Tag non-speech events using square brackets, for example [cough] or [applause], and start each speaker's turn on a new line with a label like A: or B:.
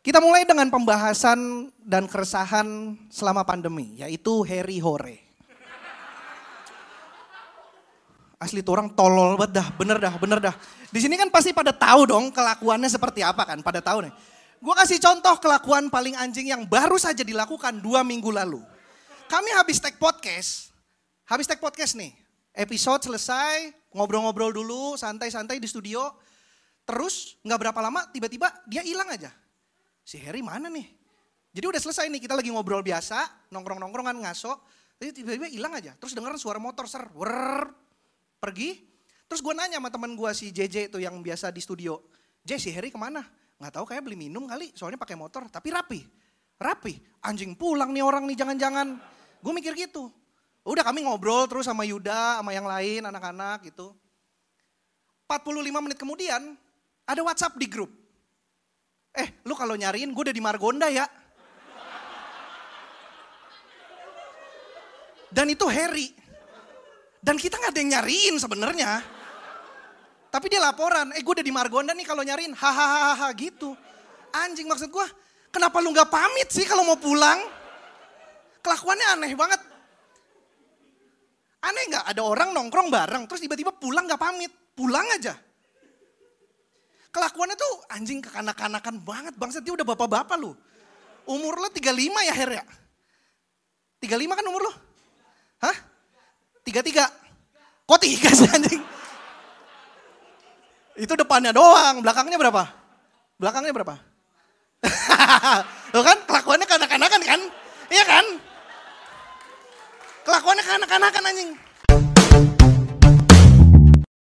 A: Kita mulai dengan pembahasan dan keresahan selama pandemi, yaitu Harry Hore. Asli tuh orang tolol banget dah, bener dah, bener dah. Di sini kan pasti pada tahu dong kelakuannya seperti apa kan, pada tahu nih. Gue kasih contoh kelakuan paling anjing yang baru saja dilakukan dua minggu lalu. Kami habis take podcast, habis take podcast nih. Episode selesai, ngobrol-ngobrol dulu, santai-santai di studio. Terus nggak berapa lama tiba-tiba dia hilang aja. Si Harry mana nih? Jadi udah selesai nih, kita lagi ngobrol biasa, nongkrong-nongkrong kan ngaso. Tapi tiba-tiba hilang aja. Terus dengeran suara motor ser, wer, pergi. Terus gue nanya sama teman gue si JJ itu yang biasa di studio. J si Harry ke mana? Nggak tahu kayak beli minum kali, soalnya pakai motor. Tapi rapi, rapi. Anjing pulang nih orang nih jangan-jangan. Gue mikir gitu. Udah kami ngobrol terus sama Yuda, sama yang lain, anak-anak gitu. 45 menit kemudian ada WhatsApp di grup. Eh, lu kalau nyariin gue udah di Margonda ya. Dan itu Harry. Dan kita nggak ada yang nyariin sebenarnya. Tapi dia laporan, eh gue udah di Margonda nih kalau nyariin, hahaha gitu. Anjing maksud gue, kenapa lu nggak pamit sih kalau mau pulang? Kelakuannya aneh banget. Aneh nggak ada orang nongkrong bareng, terus tiba-tiba pulang nggak pamit, pulang aja. Kelakuannya tuh anjing kekanak-kanakan banget, bangsa dia udah bapak-bapak lu. Umur lo 35 ya Her ya? 35 kan umur lo? Hah? Tiga tiga. Kok tiga sih anjing? Itu depannya doang, belakangnya berapa? Belakangnya berapa? [laughs] Lo kan kelakuannya kanak-kanakan kan? Iya kan? Kelakuannya kanak-kanakan anjing.